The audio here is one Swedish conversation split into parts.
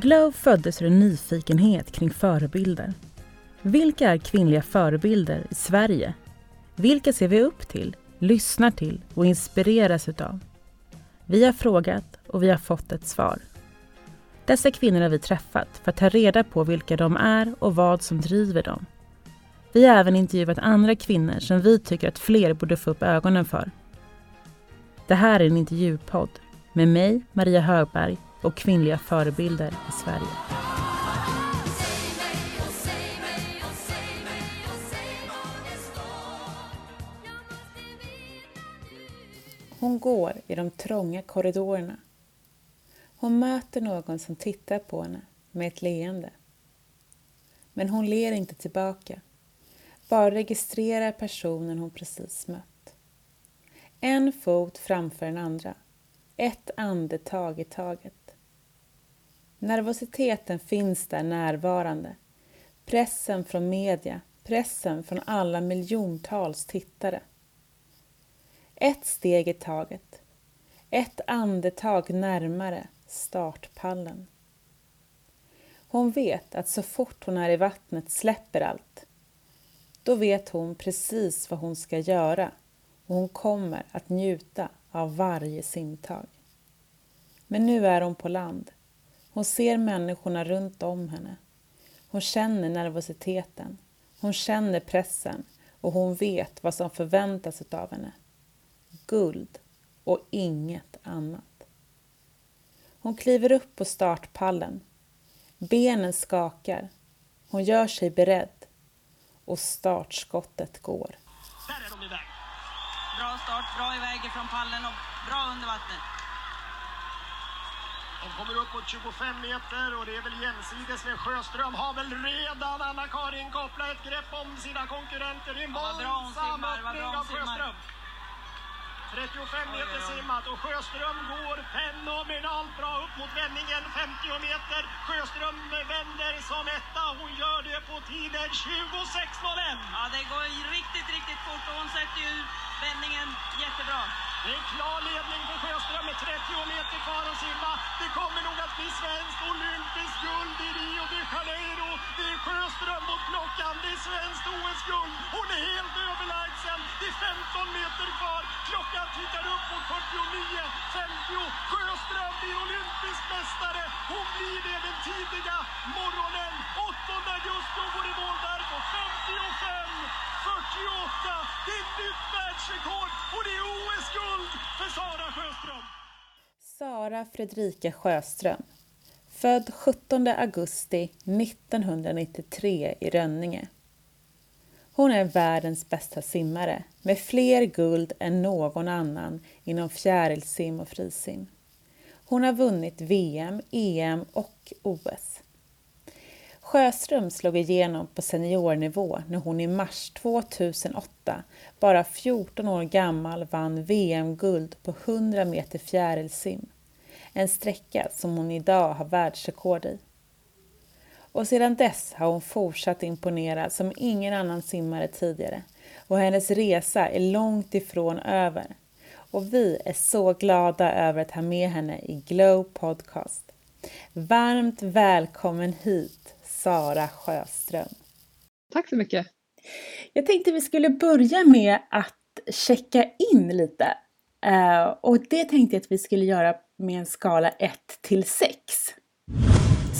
Glow föddes ur en nyfikenhet kring förebilder. Vilka är kvinnliga förebilder i Sverige? Vilka ser vi upp till, lyssnar till och inspireras utav? Vi har frågat och vi har fått ett svar. Dessa kvinnor har vi träffat för att ta reda på vilka de är och vad som driver dem. Vi har även intervjuat andra kvinnor som vi tycker att fler borde få upp ögonen för. Det här är en intervjupodd med mig, Maria Högberg och kvinnliga förebilder i Sverige. Hon går i de trånga korridorerna. Hon möter någon som tittar på henne med ett leende. Men hon ler inte tillbaka, bara registrerar personen hon precis mött. En fot framför den andra, ett andetag i taget. Nervositeten finns där närvarande. Pressen från media, pressen från alla miljontals tittare. Ett steg i taget. Ett andetag närmare startpallen. Hon vet att så fort hon är i vattnet släpper allt. Då vet hon precis vad hon ska göra och hon kommer att njuta av varje simtag. Men nu är hon på land. Hon ser människorna runt om henne. Hon känner nervositeten. Hon känner pressen och hon vet vad som förväntas av henne. Guld och inget annat. Hon kliver upp på startpallen. Benen skakar. Hon gör sig beredd. Och startskottet går. Där är de iväg. Bra start, bra iväg ifrån pallen och bra under vattnet. De kommer upp mot 25 meter och det är väl jämsides med Sjöström. Har väl redan Anna-Karin kopplat ett grepp om sina konkurrenter. Det är en våldsam öppning av. Sjöström. 35 meter simmat och Sjöström går fenomenalt bra upp mot vändningen 50 meter. Sjöström vänder som etta. Hon gör det på tiden 26.01. Ja, det går riktigt, riktigt fort och hon sätter ju vändningen jättebra. Det är en klar ledning för Sjöström med 30 meter kvar att simma. Det kommer nog att bli svenskt olympiskt guld i Rio de Janeiro. Det är Sjöström mot klockan. Det är svenskt OS-guld. Hon är helt överlägsen. Det är 15 meter kvar. Klockan tittar upp mot 49.50. Sjöström blir olympisk mästare. Hon blir det den tidiga morgonen. 8 augusti. Hon går i mål där på 55. 48! Det är ett nytt världsrekord och det är Sara Sjöström! Sara Fredrika Sjöström. Född 17 augusti 1993 i Rönninge. Hon är världens bästa simmare med fler guld än någon annan inom fjärilsim och frisim. Hon har vunnit VM, EM och OS. Sjöström slog igenom på seniornivå när hon i mars 2008, bara 14 år gammal, vann VM-guld på 100 meter fjärilsim. En sträcka som hon idag har världsrekord i. Och sedan dess har hon fortsatt imponera som ingen annan simmare tidigare och hennes resa är långt ifrån över. Och vi är så glada över att ha med henne i Glow Podcast. Varmt välkommen hit, Sara Sjöström. Tack så mycket. Jag tänkte vi skulle börja med att checka in lite. Eh, och det tänkte jag att vi skulle göra med en skala 1 till 6.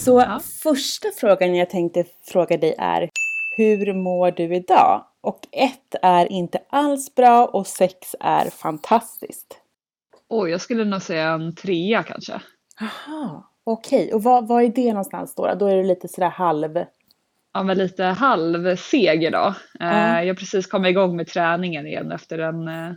Så Ja. första frågan jag tänkte fråga dig är Hur mår du idag? Och 1 är inte alls bra och 6 är fantastiskt. Oj, jag skulle nog säga en trea kanske. Aha, okej. Och vad, vad är det någonstans då? Då är det lite sådär halv... Ja, men lite halvseg idag. Ja. Eh, jag har precis kommit igång med träningen igen efter en eh,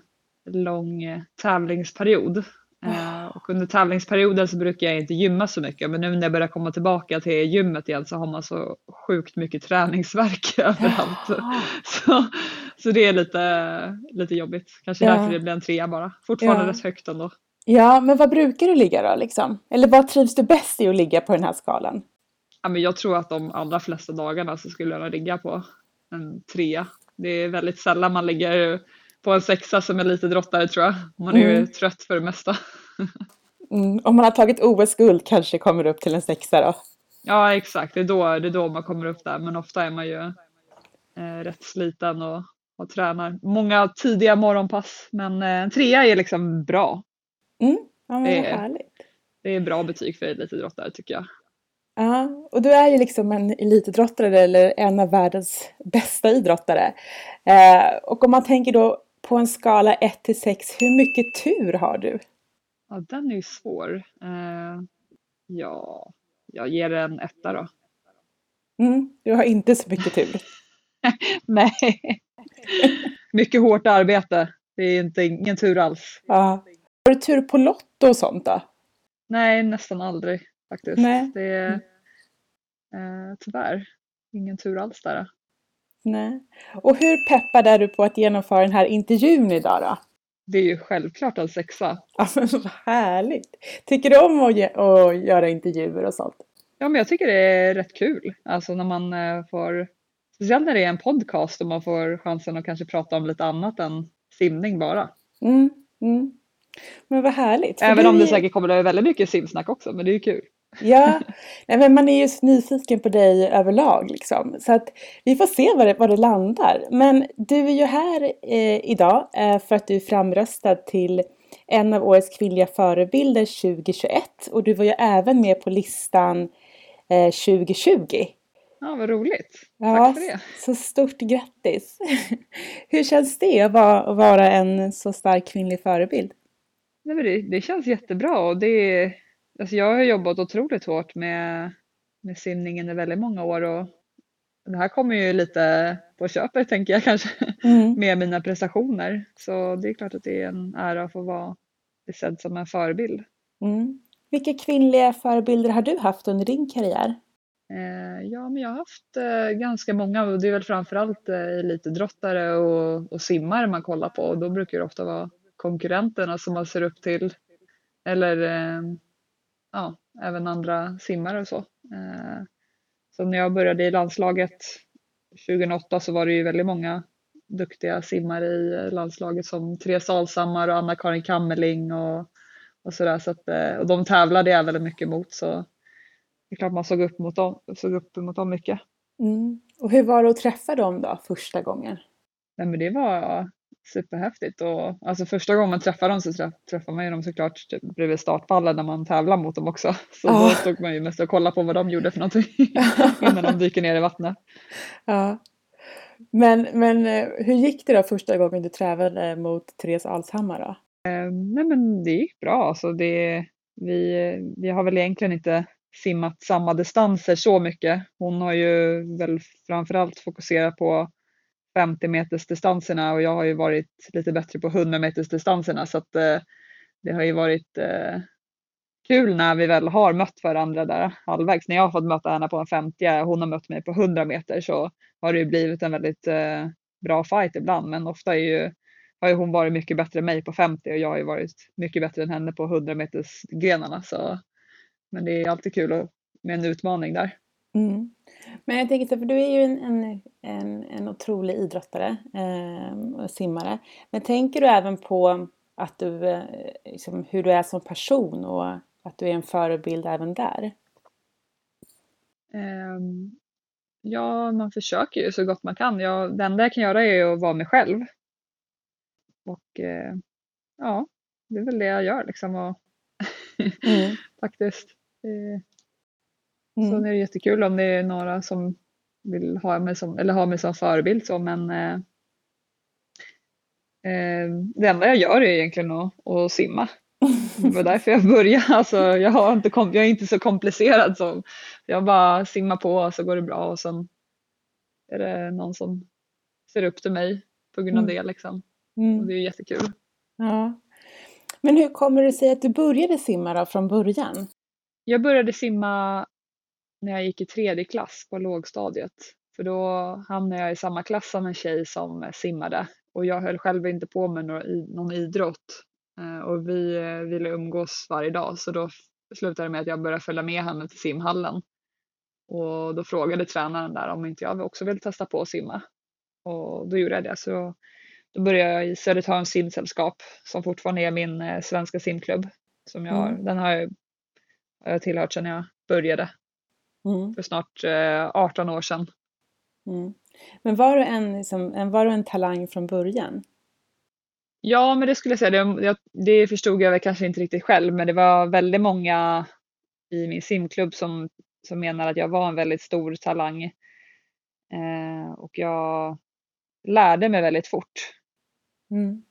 lång eh, tävlingsperiod. Eh, och under tävlingsperioden så brukar jag inte gymma så mycket men nu när jag börjar komma tillbaka till gymmet igen så har man så sjukt mycket träningsvärk överallt. Jaha. Så, så det är lite, lite jobbigt. Kanske Ja. därför det blir en trea bara. Fortfarande Ja. rätt högt ändå. Ja, men vad brukar du ligga då liksom? Eller vad trivs du bäst i att ligga på den här skalan? Ja, men jag tror att de allra flesta dagarna så skulle jag ligga på en trea. Det är väldigt sällan man ligger på en sexa som är lite drottare tror jag. Man är ju Mm. trött för det mesta. Mm. Om man har tagit OS-guld kanske kommer upp till en sexa då? Ja exakt, det är, då, det är då man kommer upp där men ofta är man ju eh, rätt sliten och, och tränar. Många tidiga morgonpass men eh, en trea är liksom bra. Mm. Ja, Det är-. Det är bra betyg för elitidrottare tycker jag. Ja, och du är ju liksom en elitidrottare eller en av världens bästa idrottare. Eh, och om man tänker då på en skala 1 till 6, hur mycket tur har du? Ja, den är ju svår. Eh, ja, jag ger en etta då. Mm, du har inte så mycket tur. Nej. Mycket hårt arbete. Det är inte, ingen tur alls. Ja. Har du tur på Lotto och sånt då? Nej, nästan aldrig faktiskt. Nej. Det är eh, tyvärr ingen tur alls där. Nej. Och hur peppad är du på att genomföra den här intervjun idag då? Det är ju självklart en sexa. Ja, men vad härligt! Tycker du om att, ge, att göra intervjuer och sånt? Ja, men jag tycker det är rätt kul. Alltså när man eh, får, speciellt när det är en podcast och man får chansen att kanske prata om lite annat än simning bara. Mm, mm. Men vad härligt! Även om det säkert kommer att väldigt mycket simsnack också, men det är ju kul. Ja, nej, men man är ju nyfiken på dig överlag liksom. Så att vi får se var det, var det landar. Men du är ju här eh, idag eh, för att du är framröstad till en av årets kvinnliga förebilder 2021. Och du var ju även med på listan eh, 2020. Ja, vad roligt. Ja, Tack för det. så stort grattis! Hur känns det att vara, att vara en så stark kvinnlig förebild? Nej, men det, det känns jättebra och det alltså jag har jobbat otroligt hårt med, med simningen i väldigt många år och det här kommer ju lite på köpet tänker jag kanske Mm. med mina prestationer. Så det är klart att det är en ära att få vara sedd som en förebild. Mm. Vilka kvinnliga förebilder har du haft under din karriär? Eh, ja, men jag har haft eh, ganska många och det är väl framförallt eh, elitidrottare och, och simmare man kollar på och då brukar det ofta vara konkurrenterna som man ser upp till. Eller eh, ja, även andra simmare och så. Eh, så när jag började i landslaget 2008 så var det ju väldigt många duktiga simmare i eh, landslaget som Therese Alshammar och Anna-Karin Kammerling och, och sådär. Så att, och de tävlade jag väldigt mycket mot så det är klart man såg upp mot dem, såg upp mot dem mycket. Mm. Och hur var det att träffa dem då första gången? Nej, men det var superhäftigt och alltså första gången man träffar dem så träff, träffar man ju dem såklart typ bredvid startpallen när man tävlar mot dem också. Så Ja. då stod man ju mest och kollade på vad de gjorde för någonting innan de dyker ner i vattnet. Ja. Men, men eh, hur gick det då första gången du tävlade mot Therese Alshammar då? Nej men det gick bra. Alltså det, vi, vi har väl egentligen inte simmat samma distanser så mycket. Hon har ju väl framförallt fokuserat på 50 meters distanserna och jag har ju varit lite bättre på 100 meters distanserna så att eh, det har ju varit eh, kul när vi väl har mött varandra där halvvägs. När jag har fått möta henne på en 50 och hon har mött mig på 100 meter så har det ju blivit en väldigt eh, bra fight ibland men ofta är ju har ju hon varit mycket bättre än mig på 50 och jag har ju varit mycket bättre än henne på 100 meters grenarna. Så, men det är alltid kul att, med en utmaning där. Mm. Men jag tänker så, här, för du är ju en, en, en, en otrolig idrottare eh, och simmare. Men tänker du även på att du, eh, liksom, hur du är som person och att du är en förebild även där? Ehm, ja, man försöker ju så gott man kan. Jag, det enda jag kan göra är att vara mig själv. Och eh, ja, det är väl det jag gör liksom. Och Mm. faktiskt. Eh, Mm. Är det jättekul om det är några som vill ha mig som, eller ha mig som förebild så men eh, eh, det enda jag gör är egentligen att, att simma. Det var därför jag började. Alltså, jag, har inte, kom- jag är inte så komplicerad. Så jag bara simmar på och så går det bra och sen är det någon som ser upp till mig på grund av Mm. det. Liksom. Mm. Och det är jättekul. Ja. Men hur kommer det sig att du började simma då från början? Jag började simma när jag gick i tredje klass på lågstadiet. För då hamnade jag i samma klass som en tjej som simmade. Och jag höll själv inte på med någon idrott. Eh, Och vi eh, ville umgås varje dag så då slutade det med att jag började följa med henne till simhallen. Och då frågade tränaren där om inte jag också ville testa på att simma. Och då gjorde jag det. Så då började jag i Södertörns simsällskap som fortfarande är min eh, svenska simklubb. Som jag, Mm. Den har jag, har jag tillhört sedan jag började Mm. för snart eh, 18 år sedan. Mm. Men var du, en, liksom, var du en talang från början? Ja, men det skulle jag säga. Det, det förstod jag väl kanske inte riktigt själv, men det var väldigt många i min simklubb som, som menar att jag var en väldigt stor talang. Eh, och jag lärde mig väldigt fort. Mm.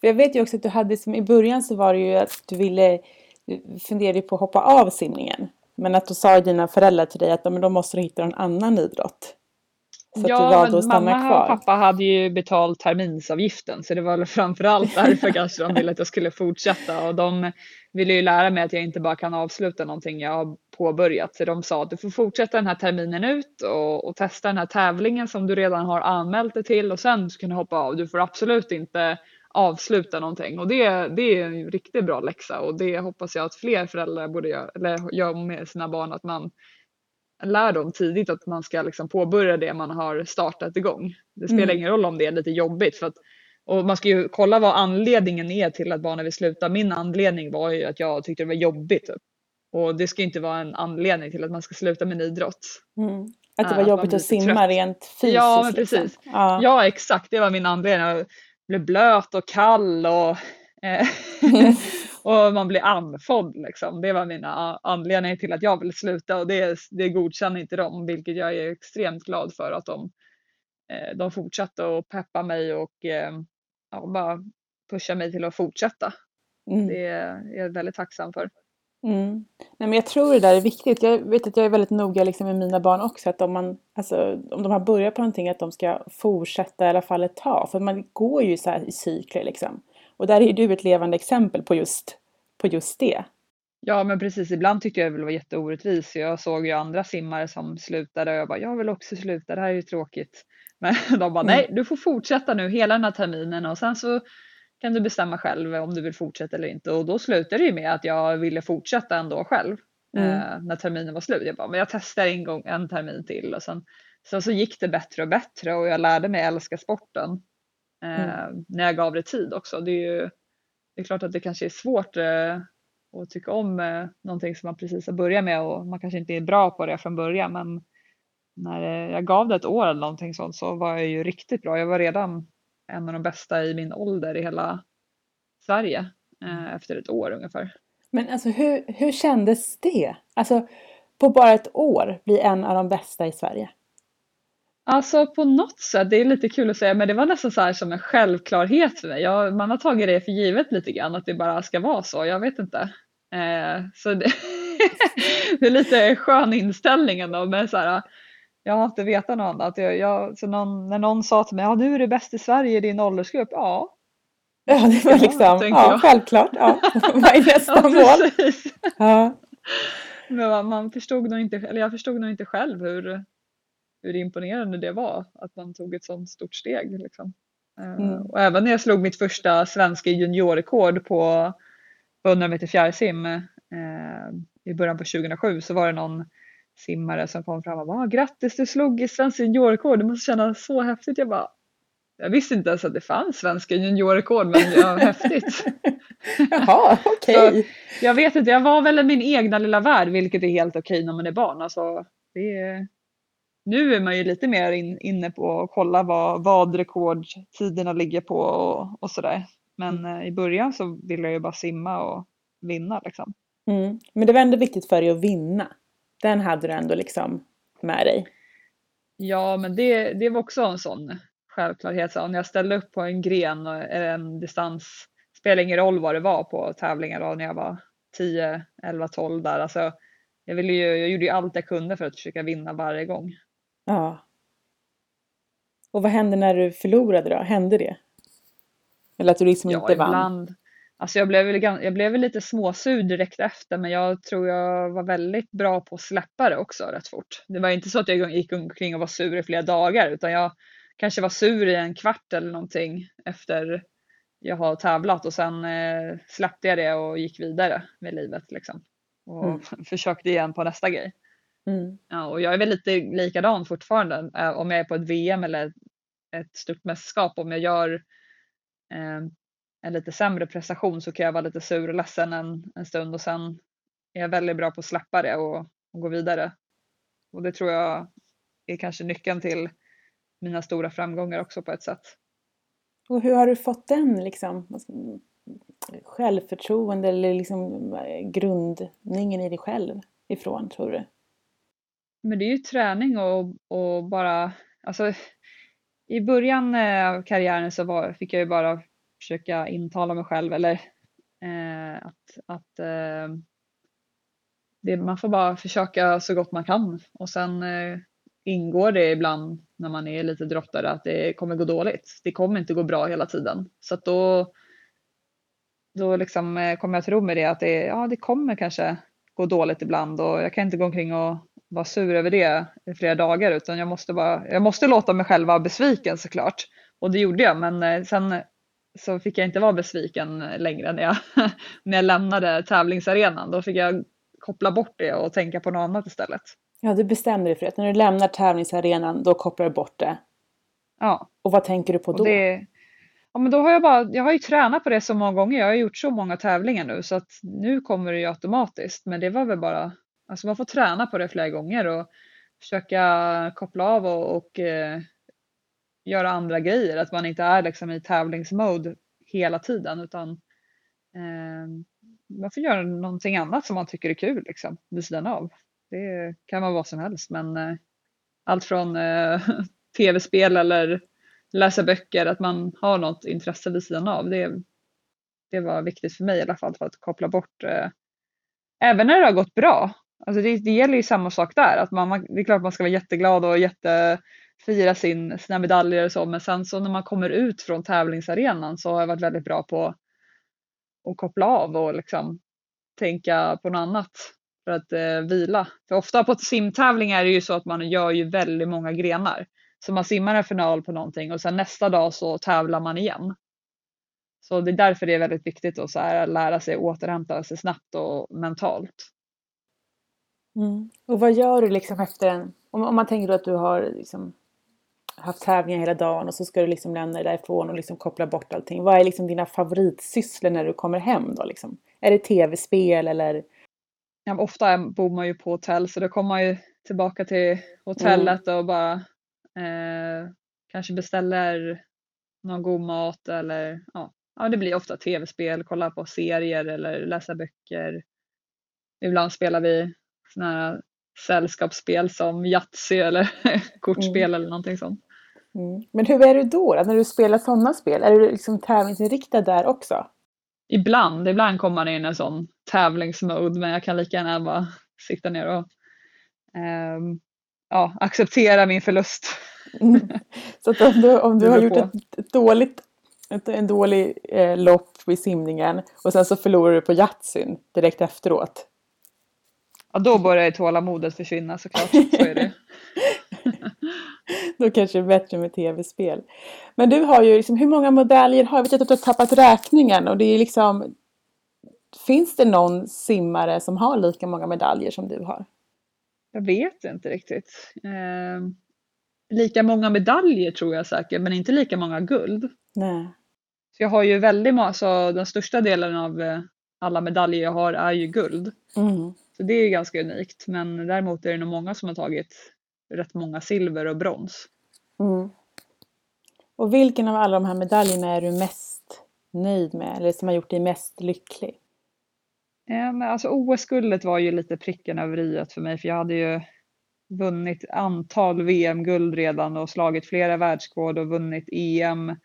För jag vet ju också att du hade, som i början så var det ju att du ville, du funderade på att hoppa av simningen. Men att då sa dina föräldrar till dig att "Ja, men då måste du hitta en annan idrott. Så att du ja, valde att stanna mamma kvar. och pappa hade ju betalt terminsavgiften så det var framförallt därför kanske de ville att jag skulle fortsätta och de ville ju lära mig att jag inte bara kan avsluta någonting jag har påbörjat. Så de sa att du får fortsätta den här terminen ut och, och testa den här tävlingen som du redan har anmält dig till och sen ska du hoppa av. Du får absolut inte avsluta någonting och det, det är en riktigt bra läxa och det hoppas jag att fler föräldrar borde göra, eller gör med sina barn att man lär dem tidigt att man ska liksom påbörja det man har startat igång. Det spelar Mm. ingen roll om det är lite jobbigt för att och man ska ju kolla vad anledningen är till att barnen vill sluta. Min anledning var ju att jag tyckte det var jobbigt. Typ. Och det ska inte vara en anledning till att man ska sluta med en idrott. Mm. Att det var att jobbigt att lite simma trött. rent fysiskt. Ja, men liksom. precis. Ja. Ja, exakt. Det var min anledning. Blev blöt och kall och, eh, och man blir andfådd. Liksom. Det var mina anledningar till att jag ville sluta och det, det godkänner inte de, vilket jag är extremt glad för att de, eh, de fortsatte att peppa mig och eh, ja, bara pusha mig till att fortsätta. Mm. Det är jag väldigt tacksam för. Mm. Nej, men jag tror det där är viktigt. Jag vet att jag är väldigt noga liksom med mina barn också. Att om, man, alltså, om de har börjat på någonting att de ska fortsätta i alla fall ett tag. För man går ju så här i cykler liksom. Och där är du ett levande exempel på just, på just det. Ja men precis, ibland tyckte jag det var jätteorättvist. Jag såg ju andra simmare som slutade och jag bara, jag vill också sluta, det här är ju tråkigt. Men de bara, Mm. nej du får fortsätta nu hela den här terminen och sen så kan du bestämma själv om du vill fortsätta eller inte. Och då slutade det ju med att jag ville fortsätta ändå själv Mm. eh, när terminen var slut. Jag bara, men jag testar en gång, en termin till och sen så, så gick det bättre och bättre och jag lärde mig älska sporten eh, Mm. när jag gav det tid också. Det är ju det är klart att det kanske är svårt eh, att tycka om eh, någonting som man precis har börjat med och man kanske inte är bra på det från början men när jag gav det ett år eller någonting sånt så var jag ju riktigt bra. Jag var redan en av de bästa i min ålder i hela Sverige eh, efter ett år ungefär. Men alltså hur, hur kändes det? Alltså på bara ett år bli en av de bästa i Sverige. Alltså på något sätt, det är lite kul att säga, men det var nästan så här som en självklarhet för mig. Jag, man har tagit det för givet lite grann, att det bara ska vara så. Jag vet inte. Eh, så det, det är lite skön inställning ändå, men så här, jag har inte vetat något annat. Jag, jag, så någon, när någon sa till mig, ja nu är du bäst i Sverige i din åldersgrupp. Ja, Ja, det var Ja, liksom, ja, jag. självklart. Ja. Vad är nästa ja mål? Ja. Men man- förstod nog inte, eller jag förstod nog inte själv hur, hur imponerande det var att man tog ett sådant stort steg. Liksom. Eh, Mm. Och även när jag slog mitt första svenska juniorrekord på, på 100 meter fjärrsim eh, i början på 2007 så var det någon simmare som kom fram och bara "Ah, grattis du slog ett svenskt juniorrekord, det måste kännas så häftigt. Jag bara jag visste inte ens att det fanns svenska juniorrekord men ja, häftigt. Jaha, okej. Jag vet inte, jag var väl i min egna lilla värld vilket är helt okej när man är barn. Alltså, är... Nu är man ju lite mer in, inne på att kolla vad, vad rekordtiderna ligger på och, och sådär. Men eh, i början så ville jag ju bara simma och vinna liksom. Mm. Men det var ändå viktigt för dig att vinna. Den hade du ändå liksom med dig. Ja men det, det var också en sån självklarhet. Så om jag ställde upp på en gren eller en distans, spelar ingen roll vad det var på tävlingar då när jag var 10, 11, 12 där. Alltså, jag, ville ju, jag gjorde ju allt jag kunde för att försöka vinna varje gång. Ja. Och vad hände när du förlorade då? Hände det? Eller att du liksom Ja, inte vann? ibland. Alltså jag blev, väl, jag blev väl lite småsur direkt efter men jag tror jag var väldigt bra på att släppa det också rätt fort. Det var inte så att jag gick omkring och var sur i flera dagar utan jag kanske var sur i en kvart eller någonting efter jag har tävlat och sen eh, släppte jag det och gick vidare med livet liksom. Och Mm. försökte igen på nästa grej. Mm. Ja, och jag är väl lite likadan fortfarande eh, om jag är på ett VM eller ett stort mästerskap. Om jag gör eh, en lite sämre prestation så kan jag vara lite sur och ledsen en, en stund och sen är jag väldigt bra på att släppa det och, och gå vidare. Och det tror jag är kanske nyckeln till mina stora framgångar också på ett sätt. Och hur har du fått den liksom, självförtroende eller liksom grundningen i dig själv ifrån tror du? Men det är ju träning och, och bara, alltså i början av karriären så var, fick jag ju bara försöka intala mig själv eller eh, att, att eh, det, man får bara försöka så gott man kan och sen eh, ingår det ibland när man är lite drottare att det kommer gå dåligt. Det kommer inte gå bra hela tiden. Så att då, då liksom eh, kommer jag till ro med det att det, ja, det kommer kanske gå dåligt ibland och jag kan inte gå omkring och vara sur över det i flera dagar utan jag måste, bara, jag måste låta mig själv vara besviken såklart. Och det gjorde jag men eh, sen så fick jag inte vara besviken längre när jag, när jag lämnade tävlingsarenan. Då fick jag koppla bort det och tänka på något annat istället. Ja, du bestämde dig för att när du lämnar tävlingsarenan då kopplar du bort det. Ja. Och vad tänker du på då? Det, ja, men då har jag, bara, jag har ju tränat på det så många gånger. Jag har gjort så många tävlingar nu så att nu kommer det ju automatiskt. Men det var väl bara, alltså man får träna på det flera gånger och försöka koppla av och, och eh, göra andra grejer. Att man inte är liksom i tävlingsmode hela tiden utan eh, man får göra någonting annat som man tycker är kul liksom, vid sidan av. Det kan vara vad som helst men eh, allt från eh, tv-spel eller läsa böcker, att man har något intresse vid sidan av. Det, det var viktigt för mig i alla fall för att koppla bort, eh, även när det har gått bra. Alltså det, det gäller ju samma sak där, att man, det är klart man ska vara jätteglad och jätte fira sin, sina medaljer och så, men sen så när man kommer ut från tävlingsarenan så har jag varit väldigt bra på att koppla av och liksom tänka på något annat för att eh, vila. För ofta på simtävlingar är det ju så att man gör ju väldigt många grenar. Så man simmar en final på någonting och sen nästa dag så tävlar man igen. Så det är därför det är väldigt viktigt att så här, lära sig återhämta sig snabbt och mentalt. Mm. Och vad gör du liksom efter en, om, om man tänker då att du har liksom haft tävlingar hela dagen och så ska du liksom lämna dig därifrån och liksom koppla bort allting. Vad är liksom dina favoritsysslor när du kommer hem då liksom? Är det tv-spel eller? Ja, ofta bor man ju på hotell så då kommer man ju tillbaka till hotellet mm. och bara eh, kanske beställer någon god mat eller ja, ja det blir ofta tv-spel, kolla på serier eller läsa böcker. Ibland spelar vi sådana här sällskapsspel som Yatzy eller kortspel mm. eller någonting sånt. Mm. Men hur är du då, när du spelar sådana spel? Är du liksom tävlingsinriktad där också? Ibland, ibland kommer man in i en sån tävlingsmode men jag kan lika gärna bara sitta ner och um, ja, acceptera min förlust. Mm. Så att om du, om du har gjort ett, ett, dåligt, ett, en dålig eh, lopp i simningen och sen så förlorar du på Yatzyn direkt efteråt. Ja, då börjar tålamodet försvinna såklart. Så är det. Då kanske det är bättre med tv-spel. Men du har ju liksom, hur många medaljer har du? Jag vet att du har tappat räkningen och det är liksom Finns det någon simmare som har lika många medaljer som du har? Jag vet inte riktigt. Eh, lika många medaljer tror jag säkert, men inte lika många guld. Nej. Så jag har ju väldigt många, så den största delen av eh, alla medaljer jag har är ju guld. Mm. Så det är ganska unikt, men däremot är det nog många som har tagit rätt många silver och brons. Mm. Och vilken av alla de här medaljerna är du mest nöjd med eller som har gjort dig mest lycklig? Ja, men alltså OS-guldet var ju lite pricken över i för mig för jag hade ju vunnit antal VM-guld redan och slagit flera världsrekord och vunnit EM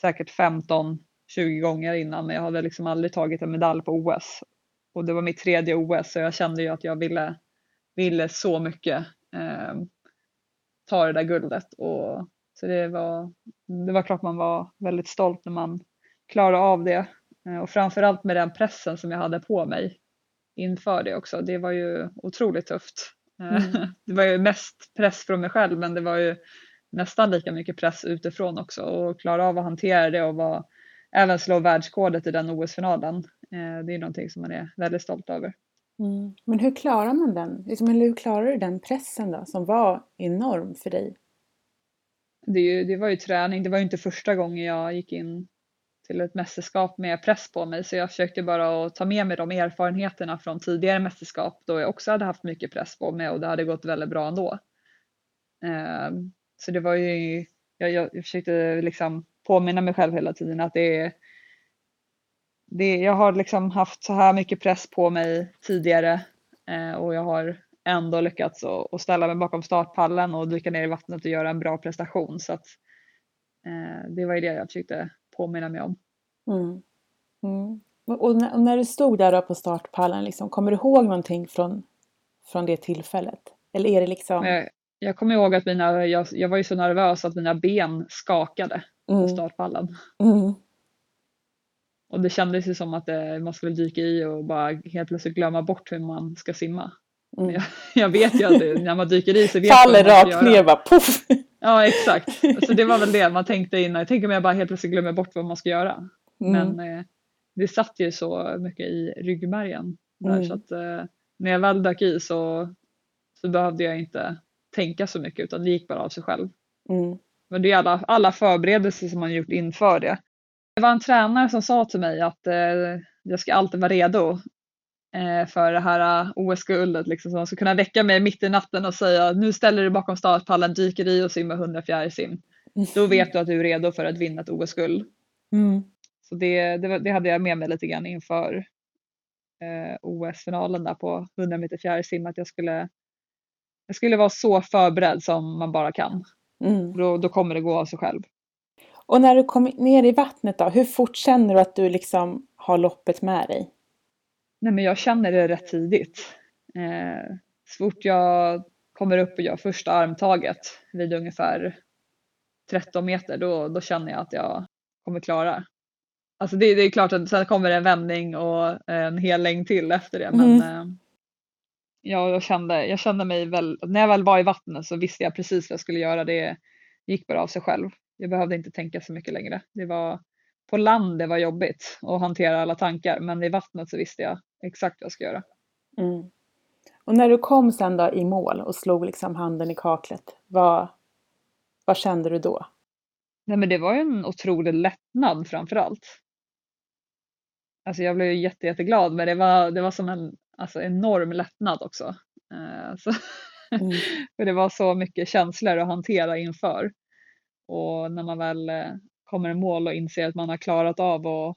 säkert 15-20 gånger innan men jag hade liksom aldrig tagit en medalj på OS. Och det var mitt tredje OS så jag kände ju att jag ville, ville så mycket eh, ta det där guldet. Och, så det var, det var klart man var väldigt stolt när man klarade av det. Eh, och framförallt med den pressen som jag hade på mig inför det också. Det var ju otroligt tufft. Eh, mm. Det var ju mest press från mig själv men det var ju nästan lika mycket press utifrån också och klara av att hantera det och vara, även slå världskodet i den OS-finalen. Eh, det är någonting som man är väldigt stolt över. Mm. Men hur klarar man den? Liksom, hur klarar du den pressen då som var enorm för dig? Det, ju, det var ju träning. Det var ju inte första gången jag gick in till ett mästerskap med press på mig så jag försökte bara att ta med mig de erfarenheterna från tidigare mästerskap då jag också hade haft mycket press på mig och det hade gått väldigt bra ändå. Ehm, så det var ju, jag, jag försökte liksom påminna mig själv hela tiden att det är det, jag har liksom haft så här mycket press på mig tidigare eh, och jag har ändå lyckats att ställa mig bakom startpallen och dyka ner i vattnet och göra en bra prestation. Så att, eh, det var ju det jag försökte påminna mig om. Mm. Mm. Och när, och när, du stod där på startpallen, liksom, kommer du ihåg någonting från, från det tillfället? Eller är det liksom... Jag, jag kommer ihåg att mina, jag, jag var ju så nervös att mina ben skakade mm. på startpallen. Mm. Och det kändes ju som att det, man skulle dyka i och bara helt plötsligt glömma bort hur man ska simma. Mm. Jag, jag, vet ju att det, när man dyker i så vet Faller man rakt ner bara poff! Ja exakt. Så det var väl det man tänkte innan. Jag tänkte om jag bara helt plötsligt glömmer bort vad man ska göra. Mm. Men eh, det satt ju så mycket i ryggmärgen. Där, mm. Så att eh, när jag väl dök i så, så behövde jag inte tänka så mycket utan det gick bara av sig själv. Mm. Men det är alla, alla förberedelser som man gjort inför det. Det var en tränare som sa till mig att eh, jag ska alltid vara redo eh, för det här eh, OS-guldet. Liksom, så man ska kunna väcka mig mitt i natten och säga nu ställer du bakom startpallen, dyker i och simmar 100 fjärilsim. Då vet du att du är redo för att vinna ett OS-guld. Mm. Så det, det, det, hade jag med mig lite grann inför eh, OS-finalen där på 100 meter fjärilsim att jag skulle, jag skulle vara så förberedd som man bara kan. Mm. Då, då kommer det gå av sig själv. Och när du kom ner i vattnet då, hur fort känner du att du liksom har loppet med dig? Nej men jag känner det rätt tidigt. Eh, så fort jag kommer upp och gör första armtaget vid ungefär 13 meter då, då känner jag att jag kommer klara. Alltså det, det är klart att sen kommer det en vändning och en hel längd till efter det men mm. eh, ja, jag, kände, jag kände mig väl, när jag väl var i vattnet så visste jag precis vad jag skulle göra. Det gick bara av sig själv. Jag behövde inte tänka så mycket längre. Det var på land det var jobbigt att hantera alla tankar men i vattnet så visste jag exakt vad jag ska göra. Mm. Och när du kom sen då i mål och slog liksom handen i kaklet, vad, vad kände du då? Nej men det var ju en otrolig lättnad framför allt. Alltså jag blev ju jätte, jätteglad men det var, det var som en alltså, enorm lättnad också. Uh, så mm. för det var så mycket känslor att hantera inför. Och när man väl eh, kommer i mål och inser att man har klarat av att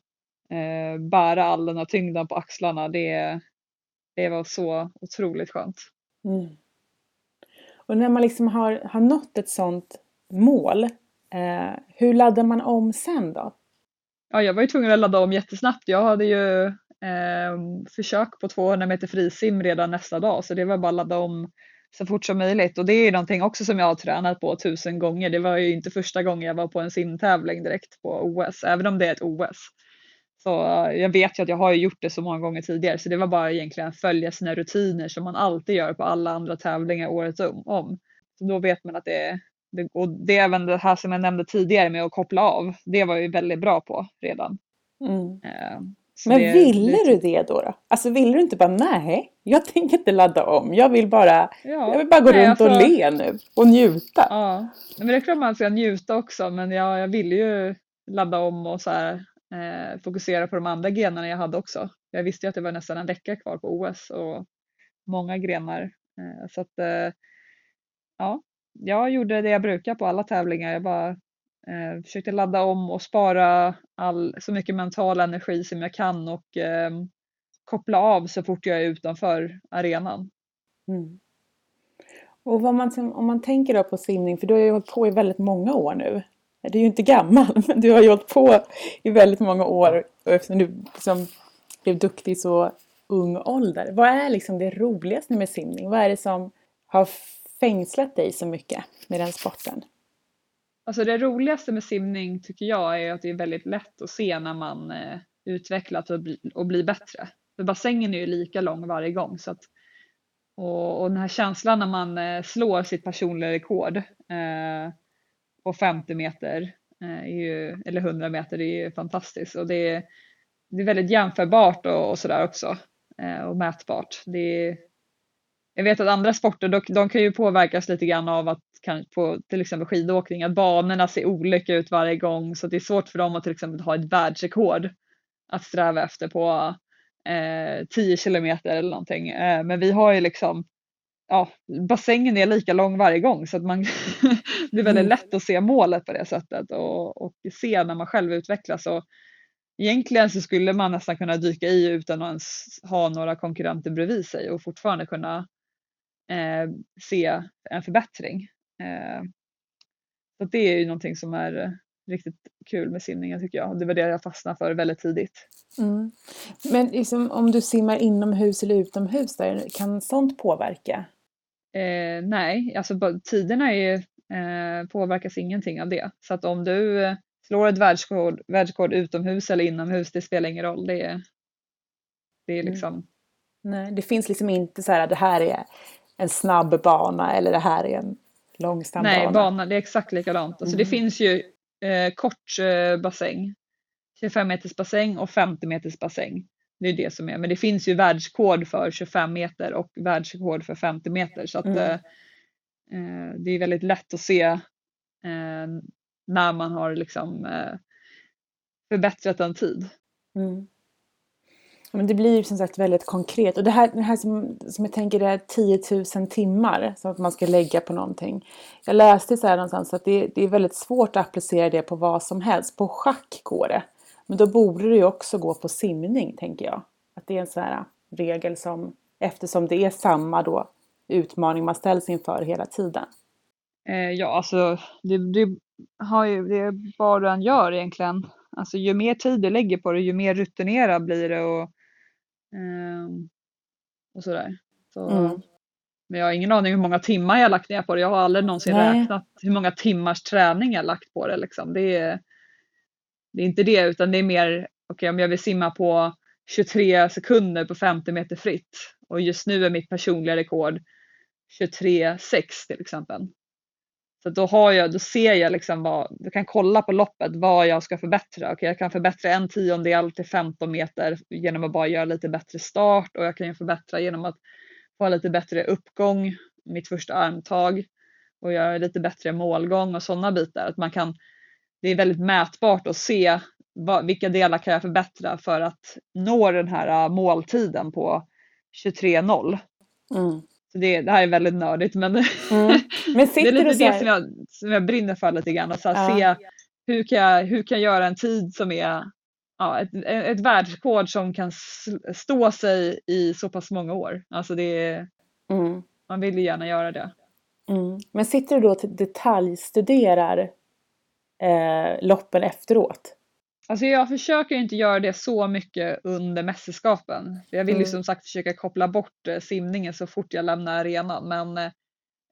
eh, bära all den här tyngden på axlarna, det, det var så otroligt skönt. Mm. Och när man liksom har, har nått ett sånt mål, eh, hur laddar man om sen då? Ja, jag var ju tvungen att ladda om jättesnabbt. Jag hade ju eh, försök på 200 meter frisim redan nästa dag så det var bara att ladda om så fort som möjligt och det är någonting också som jag har tränat på tusen gånger. Det var ju inte första gången jag var på en simtävling direkt på OS, även om det är ett OS. Så eh, jag vet ju att jag har gjort det så många gånger tidigare så det var bara egentligen att följa sina rutiner som man alltid gör på alla andra tävlingar året om. Så då vet man att det är, och det är även det här som jag nämnde tidigare med att koppla av. Det var jag ju väldigt bra på redan. Mm. Men det, ville det... du det då, då? Alltså ville du inte bara nej, jag tänker inte ladda om. Jag vill bara, ja, jag vill bara gå nej, runt och le nu och njuta. Ja, men det är klart man ska njuta också men jag, jag ville ju ladda om och så här, eh, fokusera på de andra grenarna jag hade också. Jag visste ju att det var nästan en vecka kvar på OS och många grenar. Eh, så att eh, ja, jag gjorde det jag brukar på alla tävlingar. Jag bara Eh, försökte ladda om och spara all, så mycket mental energi som jag kan och eh, koppla av så fort jag är utanför arenan. Mm. Och vad man, om man tänker då på simning, för du har ju hållit på i väldigt många år nu. Du är ju inte gammal, men du har ju hållit på i väldigt många år och eftersom du liksom blev duktig i så ung ålder. Vad är liksom det roligaste med simning? Vad är det som har fängslat dig så mycket med den sporten? Alltså det roligaste med simning tycker jag är att det är väldigt lätt att se när man eh, utvecklas och, bli, och blir bättre. För bassängen är ju lika lång varje gång. Så att, och, och den här känslan när man eh, slår sitt personliga rekord eh, på 50 meter eh, ju, eller 100 meter är ju fantastiskt. Och det är, det är väldigt jämförbart och, och sådär också eh, och mätbart. Det är, jag vet att andra sporter de, de kan ju påverkas lite grann av att på till exempel skidåkning att banorna ser olika ut varje gång så det är svårt för dem att till exempel ha ett världsrekord att sträva efter på eh, 10 kilometer eller någonting. Eh, men vi har ju liksom ja, bassängen är lika lång varje gång så att man det är väldigt Mm. lätt att se målet på det sättet och, och se när man själv utvecklas. Och egentligen så skulle man nästan kunna dyka i utan att ens ha några konkurrenter bredvid sig och fortfarande kunna eh, se en förbättring. Eh, så att det är ju någonting som är eh, riktigt kul med simningen tycker jag. Det var det jag fastnade för väldigt tidigt. Mm. Men liksom, om du simmar inomhus eller utomhus, där, kan sånt påverka? Eh, nej, alltså tiderna är, eh, påverkas ingenting av det. Så att om du eh, slår ett världsrekord, världsrekord utomhus eller inomhus, det spelar ingen roll. Det är, det är Mm. liksom, Nej, det finns liksom inte så här, det här är en snabb bana eller det här är en långsam nej, bana. banan det är exakt likadant. Alltså det Mm. finns ju eh, kort eh, bassäng, 25 meters bassäng och 50 meters bassäng. Det är det som är, men det finns ju världsrekord för 25 meter och världsrekord för 50 meter så att Mm. eh, eh, det är väldigt lätt att se eh, när man har liksom eh, förbättrat en tid. Mm. Men det blir ju som sagt väldigt konkret. Och det här, det här som, som jag tänker är 10 000 timmar som man ska lägga på någonting. Jag läste så här någonstans att det, det är väldigt svårt att applicera det på vad som helst. På schack går det. Men då borde det ju också gå på simning, tänker jag. Att det är en sån här regel som, eftersom det är samma då utmaning man ställs inför hela tiden. Eh, ja, alltså det, det, har ju, det är vad du än gör egentligen. Alltså ju mer tid du lägger på det, ju mer rutinerad blir det och, ehm, och sådär. Så, Mm. Men jag har ingen aning hur många timmar jag lagt ner på det. Jag har aldrig någonsin Nej. räknat hur många timmars träning jag har lagt på det. Liksom. Det, är, det är inte det, utan det är mer, okej om jag vill simma på 23 sekunder på 50 meter fritt och just nu är mitt personliga rekord 23,6 till exempel. Så då, har jag, då ser jag liksom vad, du kan kolla på loppet vad jag ska förbättra. Okej, jag kan förbättra en tiondel till 15 meter genom att bara göra lite bättre start och jag kan ju förbättra genom att få lite bättre uppgång, mitt första armtag och göra lite bättre målgång och sådana bitar. Att man kan, det är väldigt mätbart att se vad, vilka delar kan jag förbättra för att nå den här äh, måltiden på 23.0 Mm. Så det, det här är väldigt nördigt men Mm. Men det är lite det här, som jag, som jag brinner för lite grann. Att så här, Ja. se hur kan, jag, hur kan jag göra en tid som är ja, ett, ett världsrekord som kan stå sig i så pass många år. Alltså det mm. man vill ju gärna göra det. Mm. Men sitter du då och detaljstuderar eh, loppen efteråt? Alltså jag försöker inte göra det så mycket under mästerskapen. Jag vill ju Mm. som sagt försöka koppla bort eh, simningen så fort jag lämnar arenan. Men eh,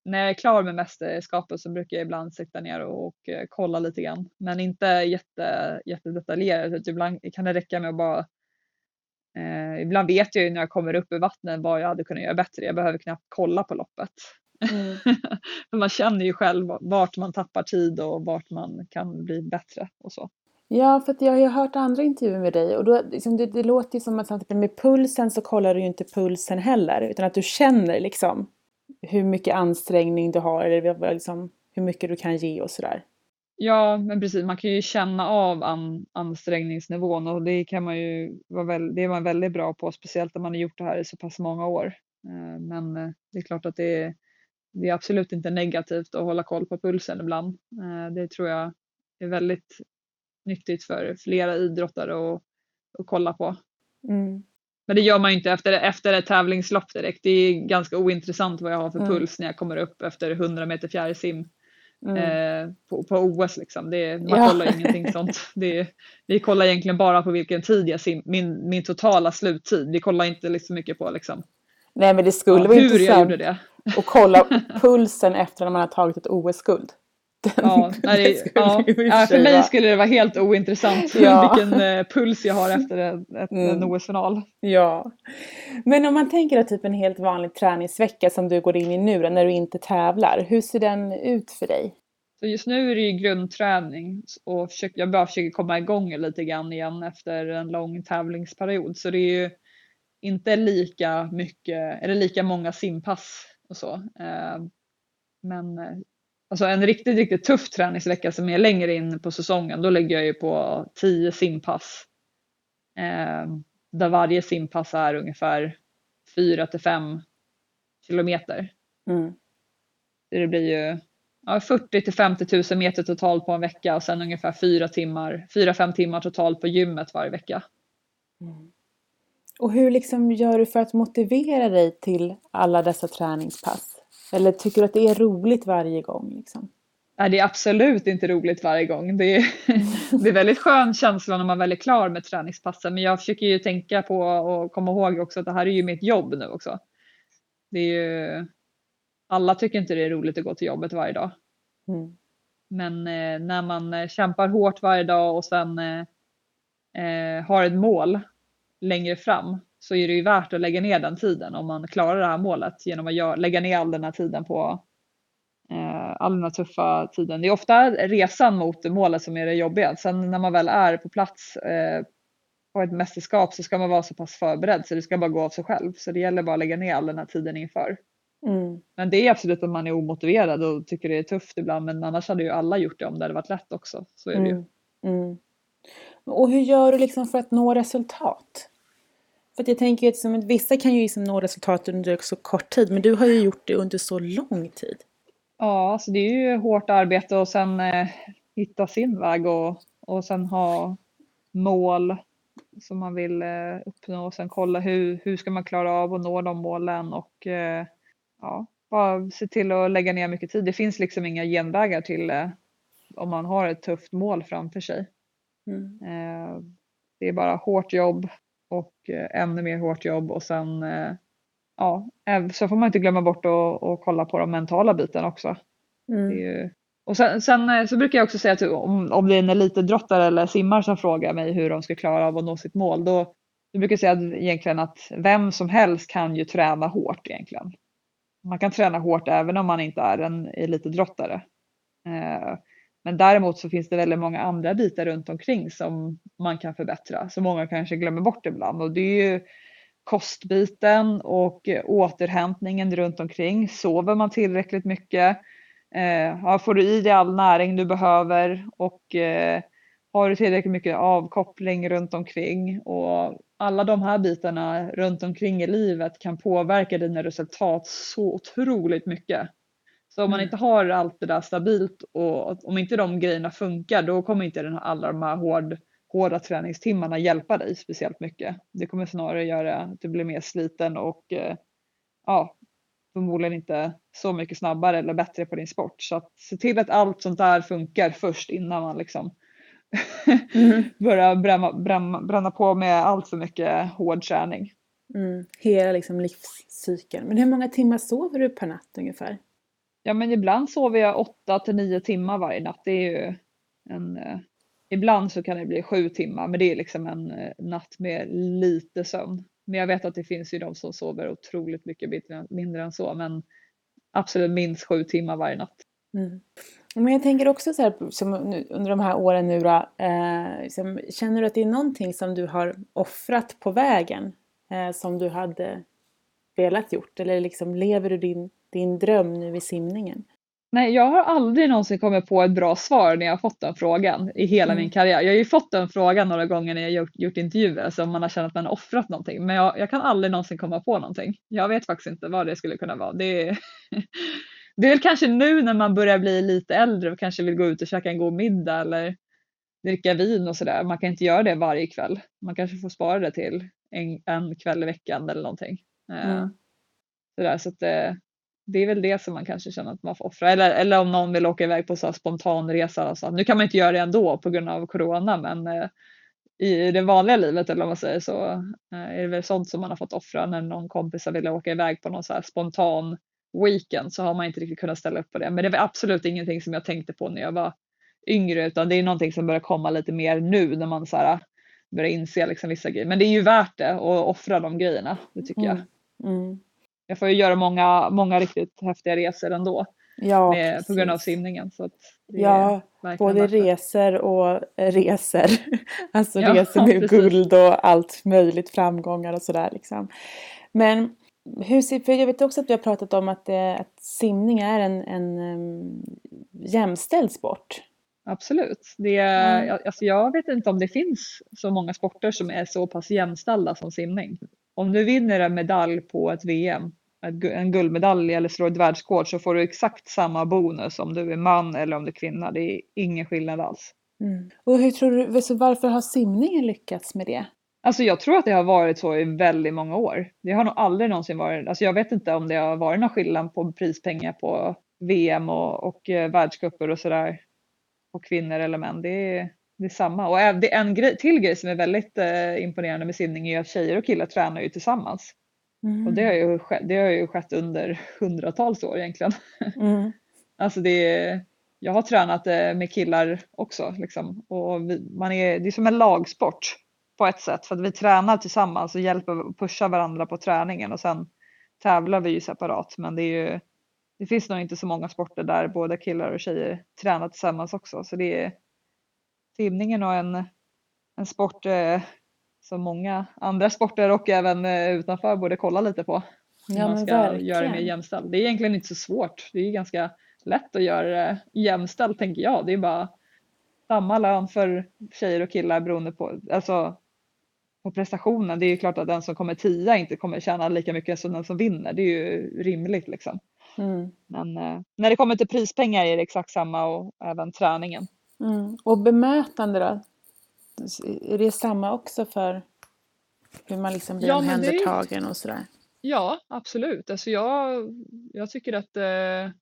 när jag är klar med mästerskapen så brukar jag ibland sitta ner och, eh, kolla lite grann. Men inte jätte, jättedetaljerat. Ibland kan det räcka med att bara eh, Ibland vet jag ju när jag kommer upp ur vattnet vad jag hade kunnat göra bättre. Jag behöver knappt kolla på loppet. Mm. Man känner ju själv vart man tappar tid och vart man kan bli bättre och så. Ja, för att jag har ju hört andra intervjuer med dig och då, liksom, det, det låter ju som att till med pulsen så kollar du ju inte pulsen heller utan att du känner liksom hur mycket ansträngning du har eller liksom, hur mycket du kan ge och sådär. Ja, men precis. Man kan ju känna av an, ansträngningsnivån och det kan man ju vara väl, det är man väldigt bra på, speciellt när man har gjort det här i så pass många år. Eh, men eh, det är klart att det är, det är absolut inte negativt att hålla koll på pulsen ibland. Eh, det tror jag är väldigt nyttigt för flera idrottare att, att kolla på. Mm. Men det gör man ju inte efter, efter ett tävlingslopp direkt. Det är ganska ointressant vad jag har för Mm. puls när jag kommer upp efter 100 meter fjärilsim Mm. eh, på, på OS. Liksom. Det, man Ja. kollar ingenting sånt. Det, vi kollar egentligen bara på vilken tid jag sim, min, min totala sluttid. Vi kollar inte liksom mycket på liksom, Nej men det skulle ja, vara hur jag intressant gjorde det. att kolla pulsen efter när man har tagit ett OS-guld. Den- Ja, nej, ja, ja, för mig skulle det vara helt ointressant Ja. vilken eh, puls jag har efter ett, ett, en Mm. OS-final. Ja. Men om man tänker då typ en helt vanlig träningsvecka som du går in i nu när du inte tävlar. Hur ser den ut för dig? Så just nu är det ju grundträning och försöker, jag bara försöker komma igång lite grann igen efter en lång tävlingsperiod. Så det är ju inte lika mycket, eller lika många simpass och så. Eh, Men eh, alltså en riktigt, riktigt tuff träningsvecka som är längre in på säsongen, då lägger jag ju på 10 simpass. Eh, där varje simpass är ungefär 4 till 5 kilometer. Mm. Det blir ju ja, 40 till 50 000 meter totalt på en vecka och sen ungefär 4 timmar, 4-5 timmar totalt på gymmet varje vecka. Och hur liksom gör du för att motivera dig till alla dessa träningspass? Eller tycker du att det är roligt varje gång? Liksom? Nej, det är absolut inte roligt varje gång. Det är, det är väldigt skön känsla när man väl är klar med träningspassen. Men jag försöker ju tänka på och komma ihåg också att det här är ju mitt jobb nu också. Det är ju, alla tycker inte det är roligt att gå till jobbet varje dag. Mm. Men eh, när man eh, kämpar hårt varje dag och sen eh, eh, har ett mål längre fram så är det ju värt att lägga ner den tiden om man klarar det här målet genom att gör, lägga ner all den här tiden på eh, all den här tuffa tiden. Det är ofta resan mot målet som är det jobbiga. Sen när man väl är på plats eh, på ett mästerskap så ska man vara så pass förberedd så det ska bara gå av sig själv. Så det gäller bara att lägga ner all den här tiden inför. Mm. Men det är absolut att man är omotiverad och tycker det är tufft ibland men annars hade ju alla gjort det om det hade varit lätt också. Så är det ju. Mm. Mm. Och hur gör du liksom för att nå resultat? För jag tänker ju att som, vissa kan ju liksom nå resultat under så kort tid men du har ju gjort det under så lång tid. Ja, så det är ju hårt arbete och sen eh, hitta sin väg och, och sen ha mål som man vill eh, uppnå och sen kolla hur, hur ska man klara av att nå de målen och eh, ja, bara se till att lägga ner mycket tid. Det finns liksom inga genvägar till eh, om man har ett tufft mål framför sig. Mm. Eh, det är bara hårt jobb och eh, ännu mer hårt jobb och sen eh, ja, äv- så får man inte glömma bort att, att kolla på de mentala biten också. Mm. ju... Och sen, sen eh, så brukar jag också säga att om, om det är en elitidrottare eller simmare som frågar mig hur de ska klara av att nå sitt mål, då, då brukar jag säga att, egentligen att vem som helst kan ju träna hårt egentligen. Man kan träna hårt även om man inte är en elitidrottare. Eh, men däremot så finns det väldigt många andra bitar runt omkring som man kan förbättra, som många kanske glömmer bort ibland. Och det är ju kostbiten och återhämtningen runt omkring. Sover man tillräckligt mycket? Eh, får du i dig all näring du behöver och eh, har du tillräckligt mycket avkoppling runt omkring och alla de här bitarna runt omkring i livet kan påverka dina resultat så otroligt mycket. Så om man Mm. inte har allt det där stabilt och om inte de grejerna funkar då kommer inte den här, alla de här hård, hårda träningstimmarna hjälpa dig speciellt mycket. Det kommer snarare göra att du blir mer sliten och eh, ja, förmodligen inte så mycket snabbare eller bättre på din sport. Så att se till att allt sånt där funkar först innan man liksom Mm. börjar bränna, bränna, bränna på med allt för mycket hård träning. Mm. Hela liksom livscykeln. Men hur många timmar sover du per natt ungefär? Ja men ibland sover jag 8 till 9 timmar varje natt. Det är ju en, eh, ibland så kan det bli 7 timmar men det är liksom en eh, natt med lite sömn. Men jag vet att det finns ju de som sover otroligt mycket mindre, mindre än så men absolut minst 7 timmar varje natt. Mm. Men jag tänker också så här, som nu, under de här åren nu då, eh, liksom, känner du att det är någonting som du har offrat på vägen eh, som du hade velat gjort? Eller liksom lever du din, din dröm nu i simningen? Nej, jag har aldrig någonsin kommit på ett bra svar när jag har fått den frågan i hela Mm. min karriär. Jag har ju fått den frågan några gånger när jag gjort, gjort intervjuer, om man har känt att man har offrat någonting. Men jag, jag kan aldrig någonsin komma på någonting. Jag vet faktiskt inte vad det skulle kunna vara. Det är, det är väl kanske nu när man börjar bli lite äldre och kanske vill gå ut och käka en god middag eller dricka vin och sådär. Man kan inte göra det varje kväll. Man kanske får spara det till en, en kväll i veckan eller någonting. Eh, Mm. Sådär, så att, eh, det är väl det som man kanske känner att man får offra. Eller, eller om någon vill åka iväg på så här spontanresa. Alltså. Nu kan man inte göra det ändå på grund av corona men eh, i det vanliga livet eller vad man säger så eh, är det väl sånt som man har fått offra när någon kompis har velat åka iväg på någon så här spontan weekend så har man inte riktigt kunnat ställa upp på det. Men det var absolut ingenting som jag tänkte på när jag var yngre utan det är någonting som börjar komma lite mer nu när man så här, börjar inse liksom vissa grejer. Men det är ju värt det att offra de grejerna, det tycker jag. Mm. mm. Jag får ju göra många, många riktigt häftiga resor ändå Ja, med, på grund av simningen. Så Ja, både det. resor och eh, resor. Alltså Ja, resor med precis. guld och allt möjligt, framgångar och sådär liksom. Men hur ser, för jag vet också att du har pratat om att, det, att simning är en, en um, jämställd sport. Absolut. Det, mm. alltså jag vet inte om det finns så många sporter som är så pass jämställda som simning. Om du vinner en medalj på ett VM, en guldmedalj eller slår ett världsrekord så får du exakt samma bonus om du är man eller om du är kvinna. Det är ingen skillnad alls. Mm. Och hur tror du, varför har simningen lyckats med det? Alltså jag tror att det har varit så i väldigt många år. Det har nog aldrig någonsin varit, alltså jag vet inte om det har varit någon skillnad på prispengar på VM och, och eh, världscuper och sådär på kvinnor eller män. Det är, det är samma. Och det är en grej, till grej som är väldigt eh, imponerande med simning är att tjejer och killar tränar ju tillsammans. Mm. Och det har, ju det har ju skett under hundratals år egentligen. Mm. alltså det är, jag har tränat eh, med killar också liksom. och vi, man är, det är som en lagsport på ett sätt för att vi tränar tillsammans och hjälper och pushar varandra på träningen och sen tävlar vi ju separat men det är ju det finns nog inte så många sporter där både killar och tjejer tränar tillsammans också så det är simningen och en, en sport eh, som många andra sporter och även eh, utanför borde kolla lite på. Ja, man ska verkligen. göra det mer jämställt. Det är egentligen inte så svårt. Det är ganska lätt att göra det jämställt tänker jag. Det är bara samma lön för tjejer och killar beroende på, alltså på prestationen. Det är ju klart att den som kommer tia inte kommer tjäna lika mycket som den som vinner. Det är ju rimligt liksom. Mm. Men eh, när det kommer till prispengar är det exakt samma och även träningen. Mm. Och bemötande då? Är det samma också för hur man liksom blir ja, omhändertagen och sådär? Ja, absolut. Alltså jag, jag tycker att eh,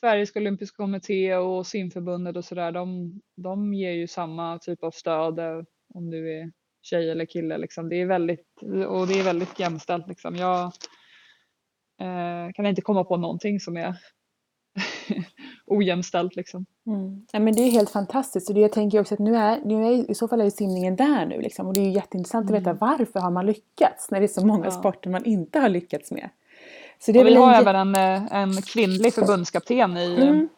Sveriges olympiska kommitté och simförbundet och sådär, de, de ger ju samma typ av stöd eh, om du är tjej eller kille. Liksom. Det är väldigt, och det är väldigt jämställt. Liksom. Jag eh, kan inte komma på någonting som är ojämställt. Liksom. Mm. Ja, men det är helt fantastiskt. Och det, jag tänker också att nu är, nu är, i så fall är simningen där nu. Liksom. Och det är jätteintressant mm. att veta mm. varför har man lyckats när det är så många ja. sporter man inte har lyckats med. Så det och vi har en... även en, eh, en kvinnlig förbundskapten i mm.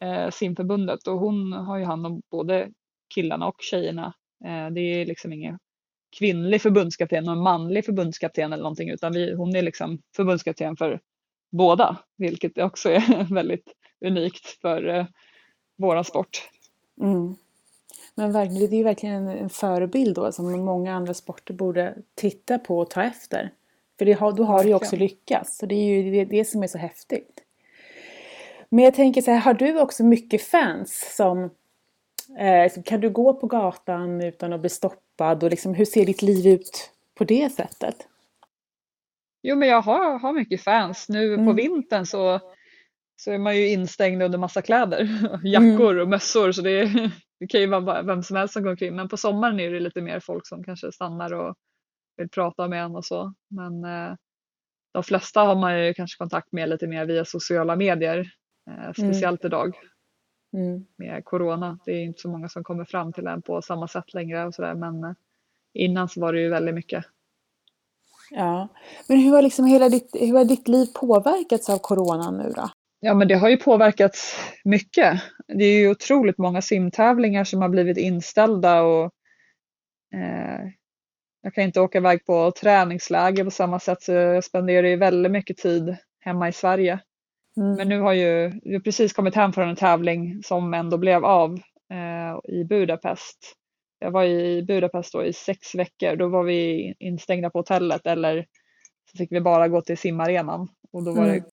eh, simförbundet och hon har ju hand om både killarna och tjejerna. Eh, det är liksom ingen kvinnlig förbundskapten och en manlig förbundskapten eller någonting utan vi, hon är liksom förbundskapten för båda vilket också är väldigt unikt för eh, våran sport. Mm. Men verkligen, det är ju verkligen en, förebild då som många andra sporter borde titta på och ta efter. För det har, då har du ju också lyckats. Så det är ju det, det, som är så häftigt. Men jag tänker så här, har du också mycket fans som eh, kan du gå på gatan utan att bli stoppad och liksom, hur ser ditt liv ut på det sättet? Jo men jag har, har mycket fans. Nu mm. på vintern så, så är man ju instängd under massa kläder, jackor mm. och mössor så det, det kan ju vara vem som helst som går omkring. Men på sommaren är det lite mer folk som kanske stannar och vill prata med en och så. Men eh, de flesta har man ju kanske kontakt med lite mer via sociala medier, eh, mm. speciellt mm. idag mm. med corona. Det är inte så många som kommer fram till en på samma sätt längre och sådär men eh, innan så var det ju väldigt mycket. Ja, men hur har liksom hela ditt, hur har ditt liv påverkats av coronan nu då? Ja men det har ju påverkats mycket. Det är ju otroligt många simtävlingar som har blivit inställda och eh, jag kan inte åka iväg på träningsläger på samma sätt så jag spenderar ju väldigt mycket tid hemma i Sverige. Mm. Men nu har ju, har precis kommit hem från en tävling som ändå blev av eh, i Budapest. Jag var i Budapest då i sex veckor. Då var vi instängda på hotellet eller så fick vi bara gå till simarenan och då var mm. det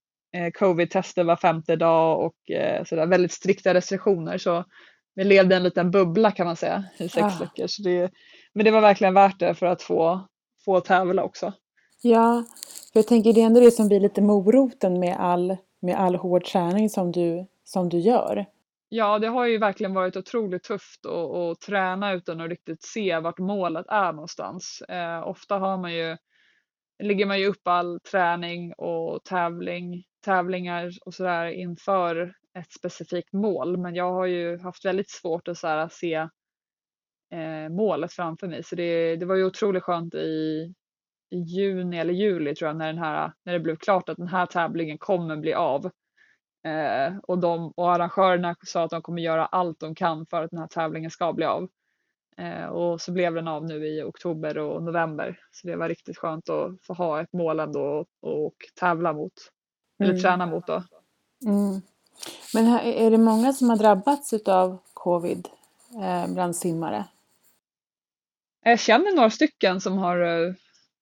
covid-tester var femte dag och eh, sådär, väldigt strikta restriktioner. Så vi levde en liten bubbla kan man säga i sex ah. veckor. Så det, men det var verkligen värt det för att få, få tävla också. Ja, för jag tänker det är ändå det som blir lite moroten med all, med all hård träning som du, som du gör. Ja, det har ju verkligen varit otroligt tufft att, att träna utan att riktigt se vart målet är någonstans. Eh, ofta har man ju, ligger man ju upp all träning och tävling, tävlingar och sådär inför ett specifikt mål. Men jag har ju haft väldigt svårt att så här, se eh, målet framför mig. Så det, det var ju otroligt skönt i, i juni eller juli tror jag när, den här, när det blev klart att den här tävlingen kommer bli av. Eh, och, de, och arrangörerna sa att de kommer göra allt de kan för att den här tävlingen ska bli av. Eh, och så blev den av nu i oktober och november. Så det var riktigt skönt att få ha ett mål ändå och, och tävla mot. Eller Mm. träna mot då. Mm. Men är det många som har drabbats av covid eh, bland simmare? Jag känner några stycken som har eh,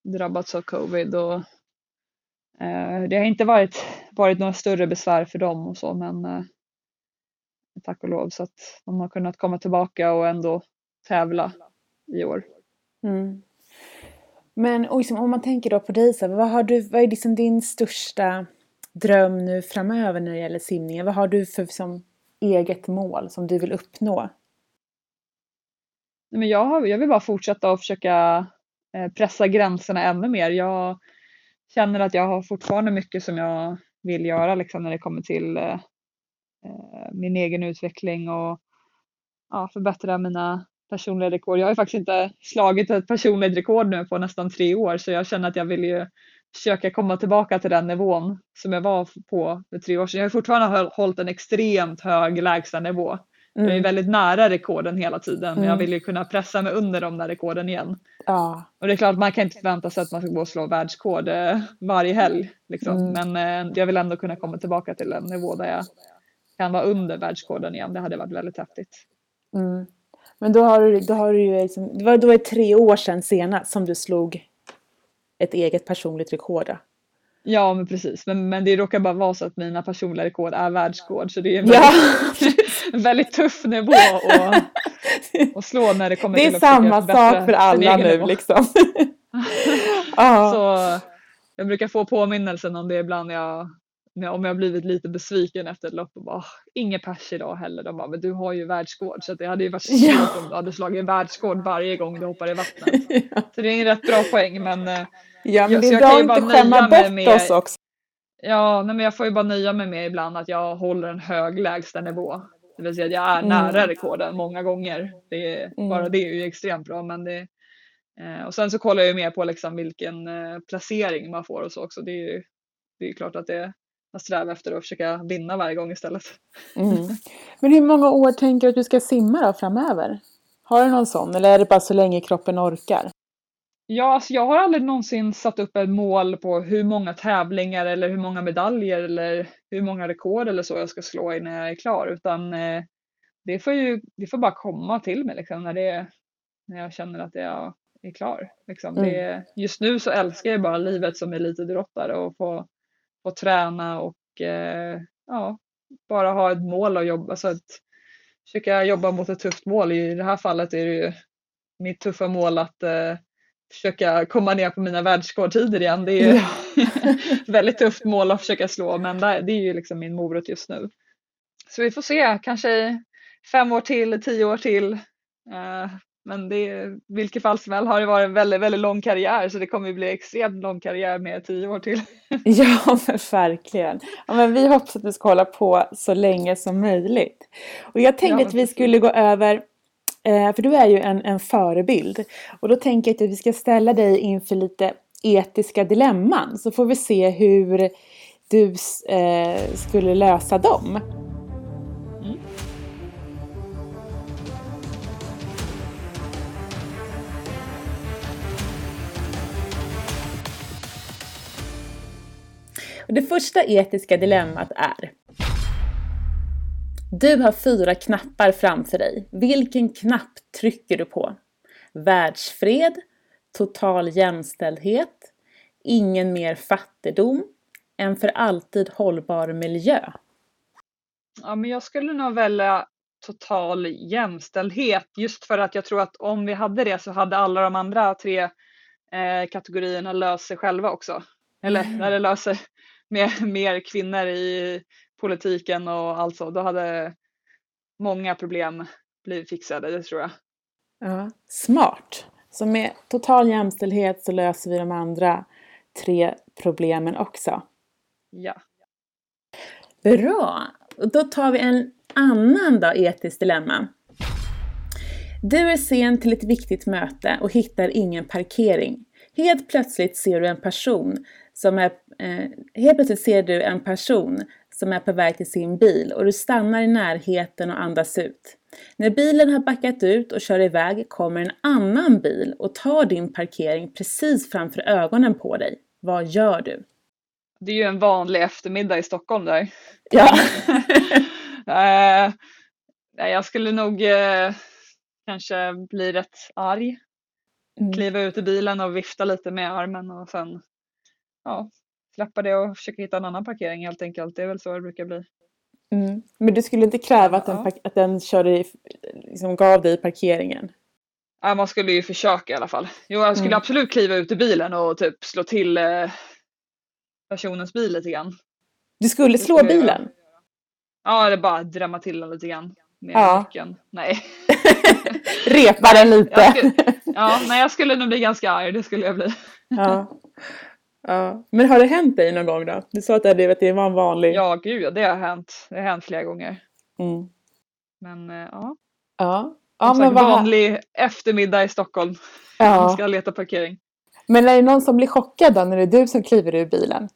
drabbats av covid och eh, det har inte varit, varit några större besvär för dem och så men tack och lov så att de har kunnat komma tillbaka och ändå tävla i år. Mm. Men liksom, om man tänker då på dig, så vad, har du, vad är liksom din största dröm nu framöver när det gäller simningen? Vad har du för som, eget mål som du vill uppnå? Nej, Men jag, har, jag vill bara fortsätta och försöka eh, pressa gränserna ännu mer. Jag känner att jag har fortfarande mycket som jag vill göra liksom, när det kommer till eh, eh, min egen utveckling och ja, förbättra mina personliga rekord. Jag har ju faktiskt inte slagit ett personligt rekord nu på nästan tre år så jag känner att jag vill ju försöka komma tillbaka till den nivån som jag var på för tre år sedan. Jag har fortfarande håll- hållit en extremt hög lägstanivå. Jag är väldigt nära rekorden hela tiden men jag Mm. vill ju kunna pressa mig under de där rekorden igen. Ja. Och det är klart man kan inte förvänta sig att man ska gå och slå världsrekord eh, varje helg. Liksom. Mm. Men eh, jag vill ändå kunna komma tillbaka till en nivå där jag kan vara under världsrekorden igen. Det hade varit väldigt häftigt. Mm. Men då har du, då har du ju liksom, det var då är tre år sedan senast som du slog ett eget personligt rekord. Ja men precis, men, men det råkar bara vara så att mina personliga rekord är världsrekord så det är en Ja, väldigt, en väldigt tuff nivå att, att slå när det kommer det är till att försöka samma förbättra sak för alla nu nivå. liksom. ja. Så jag brukar få påminnelsen om det ibland jag, om jag blivit lite besviken efter ett lopp och bara "Ah, inget pers idag heller. De bara, men du har ju världsrekord så det hade ju varit svårt Ja. om du hade slagit världsrekord varje gång du hoppar i vattnet. ja. Så det är en rätt bra poäng men eh, ja, men det är bra att bara inte skämma bort med- oss också. ja, nej, men jag får ju bara nöja mig med ibland att jag håller en hög lägstanivå. Det vill säga att jag är Mm. nära rekorden många gånger. Det är, Mm. Bara det är ju extremt bra. Men det, eh, och sen så kollar jag ju mer på liksom vilken eh, placering man får och så också. Det är ju det är ju klart att det jag strävar efter att försöka vinna varje gång istället. Mm. Men hur många år tänker du att du ska simma då framöver? Har du någon sån eller är det bara så länge kroppen orkar? Ja, alltså jag har aldrig någonsin satt upp ett mål på hur många tävlingar eller hur många medaljer eller hur många rekord eller så jag ska slå innan jag är klar utan eh, det får ju det får bara komma till mig liksom när, det, när jag känner att jag är klar. Liksom. Mm. Det, just nu så älskar jag bara livet som elitidrottare och få, få träna och eh, ja, bara ha ett mål och jobba. Så att försöka jobba mot ett tufft mål. I det här fallet är det ju mitt tuffa mål att eh, försöka komma ner på mina världsrekordtider igen. Det är ju ett väldigt tufft mål att försöka slå men det, är ju liksom min morot just nu. Så vi får se, kanske fem år till, tio år till. Eh, men det, vilket fall som helst har det varit en väldigt, väldigt lång karriär så det kommer ju bli extremt lång karriär med tio år till. Ja, men verkligen. Ja, men vi hoppas att du ska hålla på så länge som möjligt. Och jag tänkte Ja, att vi skulle gå över, eh, för du är ju en, en förebild. Och då tänker jag att vi ska ställa dig inför lite etiska dilemman. Så får vi se hur du eh, skulle lösa dem. Det första etiska dilemmat är Du har fyra knappar framför dig. Vilken knapp trycker du på? Världsfred, total jämställdhet, ingen mer fattigdom, en för alltid hållbar miljö. Ja, men jag skulle nog välja total jämställdhet just för att jag tror att om vi hade det så hade alla de andra tre eh, kategorierna löst sig själva också. Eller när det löser med mer kvinnor i politiken och allt så, då hade många problem blivit fixade, det tror jag. Ja, smart! Så med total jämställdhet så löser vi de andra tre problemen också. Ja. Bra! Och då tar vi en annan då, etiskt dilemma. Du är sen till ett viktigt möte och hittar ingen parkering. Helt plötsligt ser du en person som är, eh, helt plötsligt ser du en person som är på väg till sin bil och du stannar i närheten och andas ut. När bilen har backat ut och kör iväg kommer en annan bil och tar din parkering precis framför ögonen på dig. Vad gör du? Det är ju en vanlig eftermiddag i Stockholm där. Ja. Eh, jag skulle nog eh, kanske bli rätt arg. Mm. Kliva ut i bilen och vifta lite med armen och sen ja, släppa det och försöka hitta en annan parkering helt enkelt. Det är väl så det brukar bli. Mm. Men du skulle inte kräva att den, Ja. att den körde i, liksom gav dig parkeringen? Ja, man skulle ju försöka i alla fall. Jo, jag skulle Mm. absolut kliva ut i bilen och typ slå till eh, personens bil lite grann. Du skulle slå skulle jag bilen? Ja, eller bara drämma till den lite grann med Ja. nyckeln. Nej. Repa den lite? Skulle, ja, nej, jag skulle nog bli ganska arg, det skulle jag bli. ja. ja. Men har det hänt dig någon gång då? Du sa att det, att det var en vanlig... Ja, gud det har hänt. Det har hänt flera gånger. Mm. Men eh, ja, Ja. Ja, som men, sagt, vanlig eftermiddag i Stockholm. Man ja. ska leta parkering. men är det någon som blir chockad då när det är du som kliver ur bilen?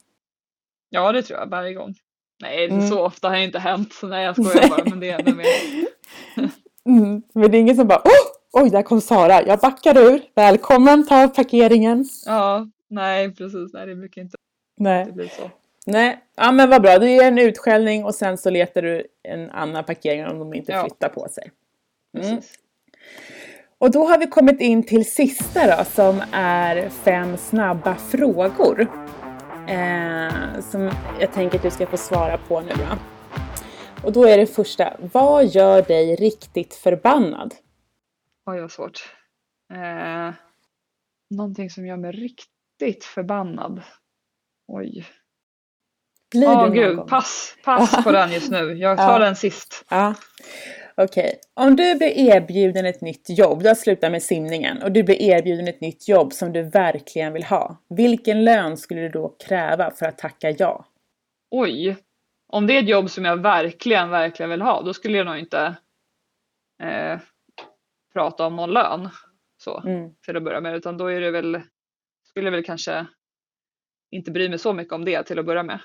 Ja, det tror jag varje gång. Nej, Mm. så ofta har det inte hänt. Nej, jag skojar bara. Men det är ännu mer. Mm. Men det är ingen som bara oh! Oj, där kom Sara. Jag backar ur. Välkommen, ta parkeringen. Ja, nej, precis. Nej, det brukar inte Nej. bli så. Nej, ja men vad bra. Du ger en utskällning och sen så letar du en annan parkering om de inte Ja. flyttar på sig. Mm. Och då har vi kommit in till sista då som är fem snabba frågor. Eh, som jag tänker att du ska få svara på nu då. Och då är det första, vad gör dig riktigt förbannad? Oj, vad svårt. Eh, någonting som gör mig riktigt förbannad. Oj. Blir Ja, du gud. gång? Pass, pass på den just nu. Jag tar Ja. den sist. Ja. Okej, om du blir erbjuden ett nytt jobb, du har slutat med simningen och du blir erbjuden ett nytt jobb som du verkligen vill ha. Vilken lön skulle du då kräva för att tacka ja? Oj. Om det är ett jobb som jag verkligen, verkligen vill ha, då skulle jag nog inte eh, prata om någon lön. Så, Mm. till att börja med. Utan då är det väl, skulle väl kanske inte bry mig så mycket om det till att börja med.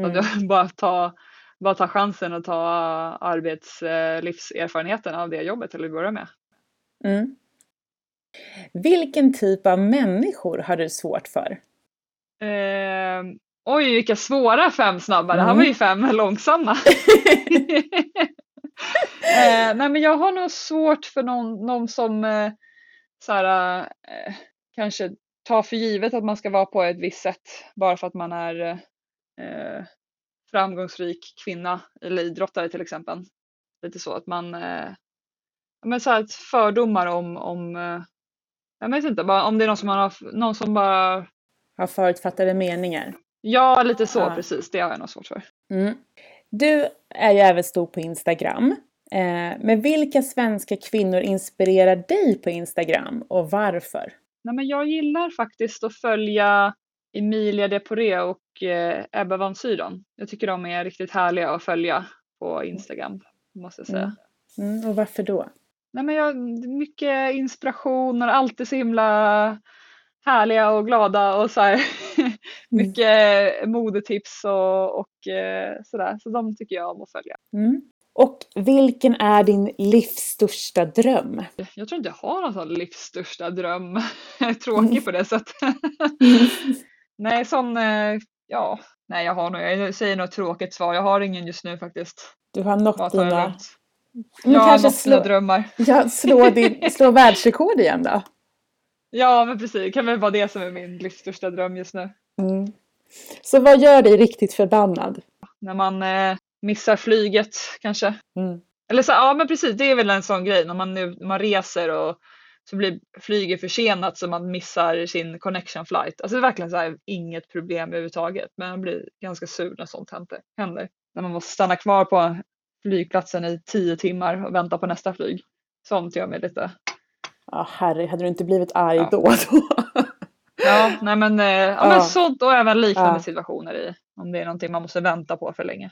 Mm. Bara ta, bara ta chansen och ta arbetslivserfarenheten av det jobbet till att börja med. Mm. Vilken typ av människor har du svårt för? Eh, oj, vilka svåra fem snabba. Det här Mm. var ju fem långsamma. eh, nej, men jag har nog svårt för någon, någon som eh, så här, eh, kanske tar för givet att man ska vara på ett visst sätt bara för att man är eh, framgångsrik kvinna eller idrottare till exempel. Lite så att man eh, men så här, fördomar om, om eh, jag vet inte, bara om det är någon som, man har, någon som bara Har förutfattade meningar? Ja, lite så Ja. precis. Det har jag nog svårt för. Mm. Du är ju även stor på Instagram. Eh, men vilka svenska kvinnor inspirerar dig på Instagram och varför? Nej, men jag gillar faktiskt att följa Emilia Deporé och eh, Ebba von Sydow. Jag tycker de är riktigt härliga att följa på Instagram, måste jag säga. Mm. Mm, och varför då? Nej, men jag, mycket inspiration och alltid så himla härliga och glada och så här. mycket modetips och, och eh, sådär. Så de tycker jag om att följa. Mm. Och vilken är din livs största dröm? Jag tror inte jag har någon sån livs största dröm. Jag är tråkig på det sättet. nej, sån, eh, ja, nej jag har nog, jag säger något tråkigt svar. Jag har ingen just nu faktiskt. Du har nått dina... Men Jag har nått mina slå, drömmar. ja, slå, din, slå världsrekord igen då? Ja, men precis. Det kan väl vara det som är min livs största dröm just nu. Mm. Så vad gör dig riktigt förbannad? När man eh, missar flyget kanske. Mm. Eller så, ja men precis, det är väl en sån grej när man, nu, man reser och så blir flyget försenat så man missar sin connection flight. Alltså det är verkligen så här, inget problem överhuvudtaget men man blir ganska sur när sånt händer. När man måste stanna kvar på flygplatsen i tio timmar och vänta på nästa flyg. Sånt gör mig lite. Ja, herre, hade du inte blivit arg Ja. då? då? Ja, nej men, eh, ja, men sånt och även liknande Ja. situationer i om det är någonting man måste vänta på för länge.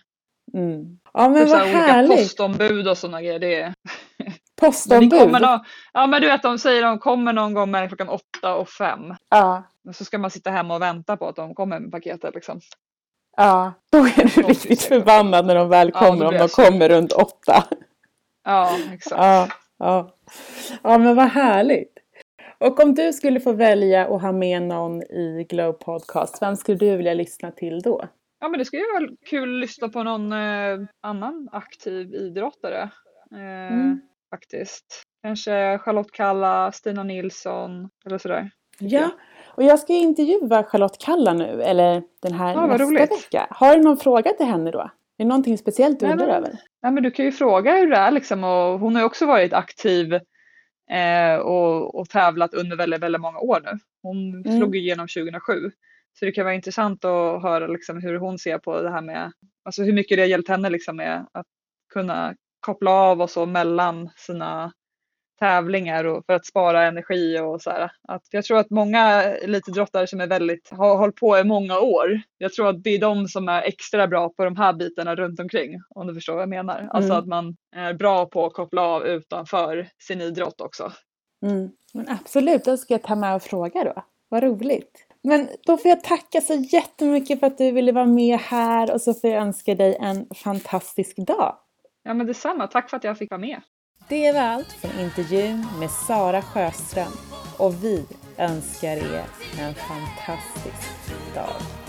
Mm. Ja, men vad här, olika härligt! postombud och sådana grejer. Det är, Men Postombud? kommer någon, ja men du vet de säger att de kommer någon gång mellan klockan åtta och fem. Ja. Men så ska man sitta hemma och vänta på att de kommer med paketet liksom. Ja, då är du riktigt förbannad när de väl Ja, kommer, om blir de kommer runt åtta. Ja, exakt. Ja, ja. ja, men vad härligt. Och om du skulle få välja att ha med någon i Glow Podcast, vem skulle du vilja lyssna till då? Ja men det skulle ju vara kul att lyssna på någon eh, annan aktiv idrottare. Eh, Mm. Faktiskt. Kanske Charlotte Kalla, Stina Nilsson eller sådär. Ja, och jag ska intervjua Charlotte Kalla nu, eller den här Ja, nästa roligt. vecka. Har du någon fråga till henne då? Är det någonting speciellt du Nej, undrar men- över? Nej men du kan ju fråga hur det är liksom och hon har ju också varit aktiv eh, och, och tävlat under väldigt, väldigt många år nu. Hon Mm. slog igenom 2007. Så det kan vara intressant att höra liksom hur hon ser på det här med, alltså hur mycket det har hjälpt henne liksom med att kunna koppla av och så mellan sina tävlingar och för att spara energi och så här. Att jag tror att många elitidrottare som är väldigt, har hållit på i många år. Jag tror att det är de som är extra bra på de här bitarna runt omkring. Om du förstår vad jag menar. Alltså Mm. att man är bra på att koppla av utanför sin idrott också. Mm. Men absolut, då ska jag ta med och fråga då. Vad roligt. Men då får jag tacka så jättemycket för att du ville vara med här och så får jag önska dig en fantastisk dag. Ja men detsamma, tack för att jag fick vara med. Det var allt från intervjun med Sara Sjöström och vi önskar er en fantastisk dag.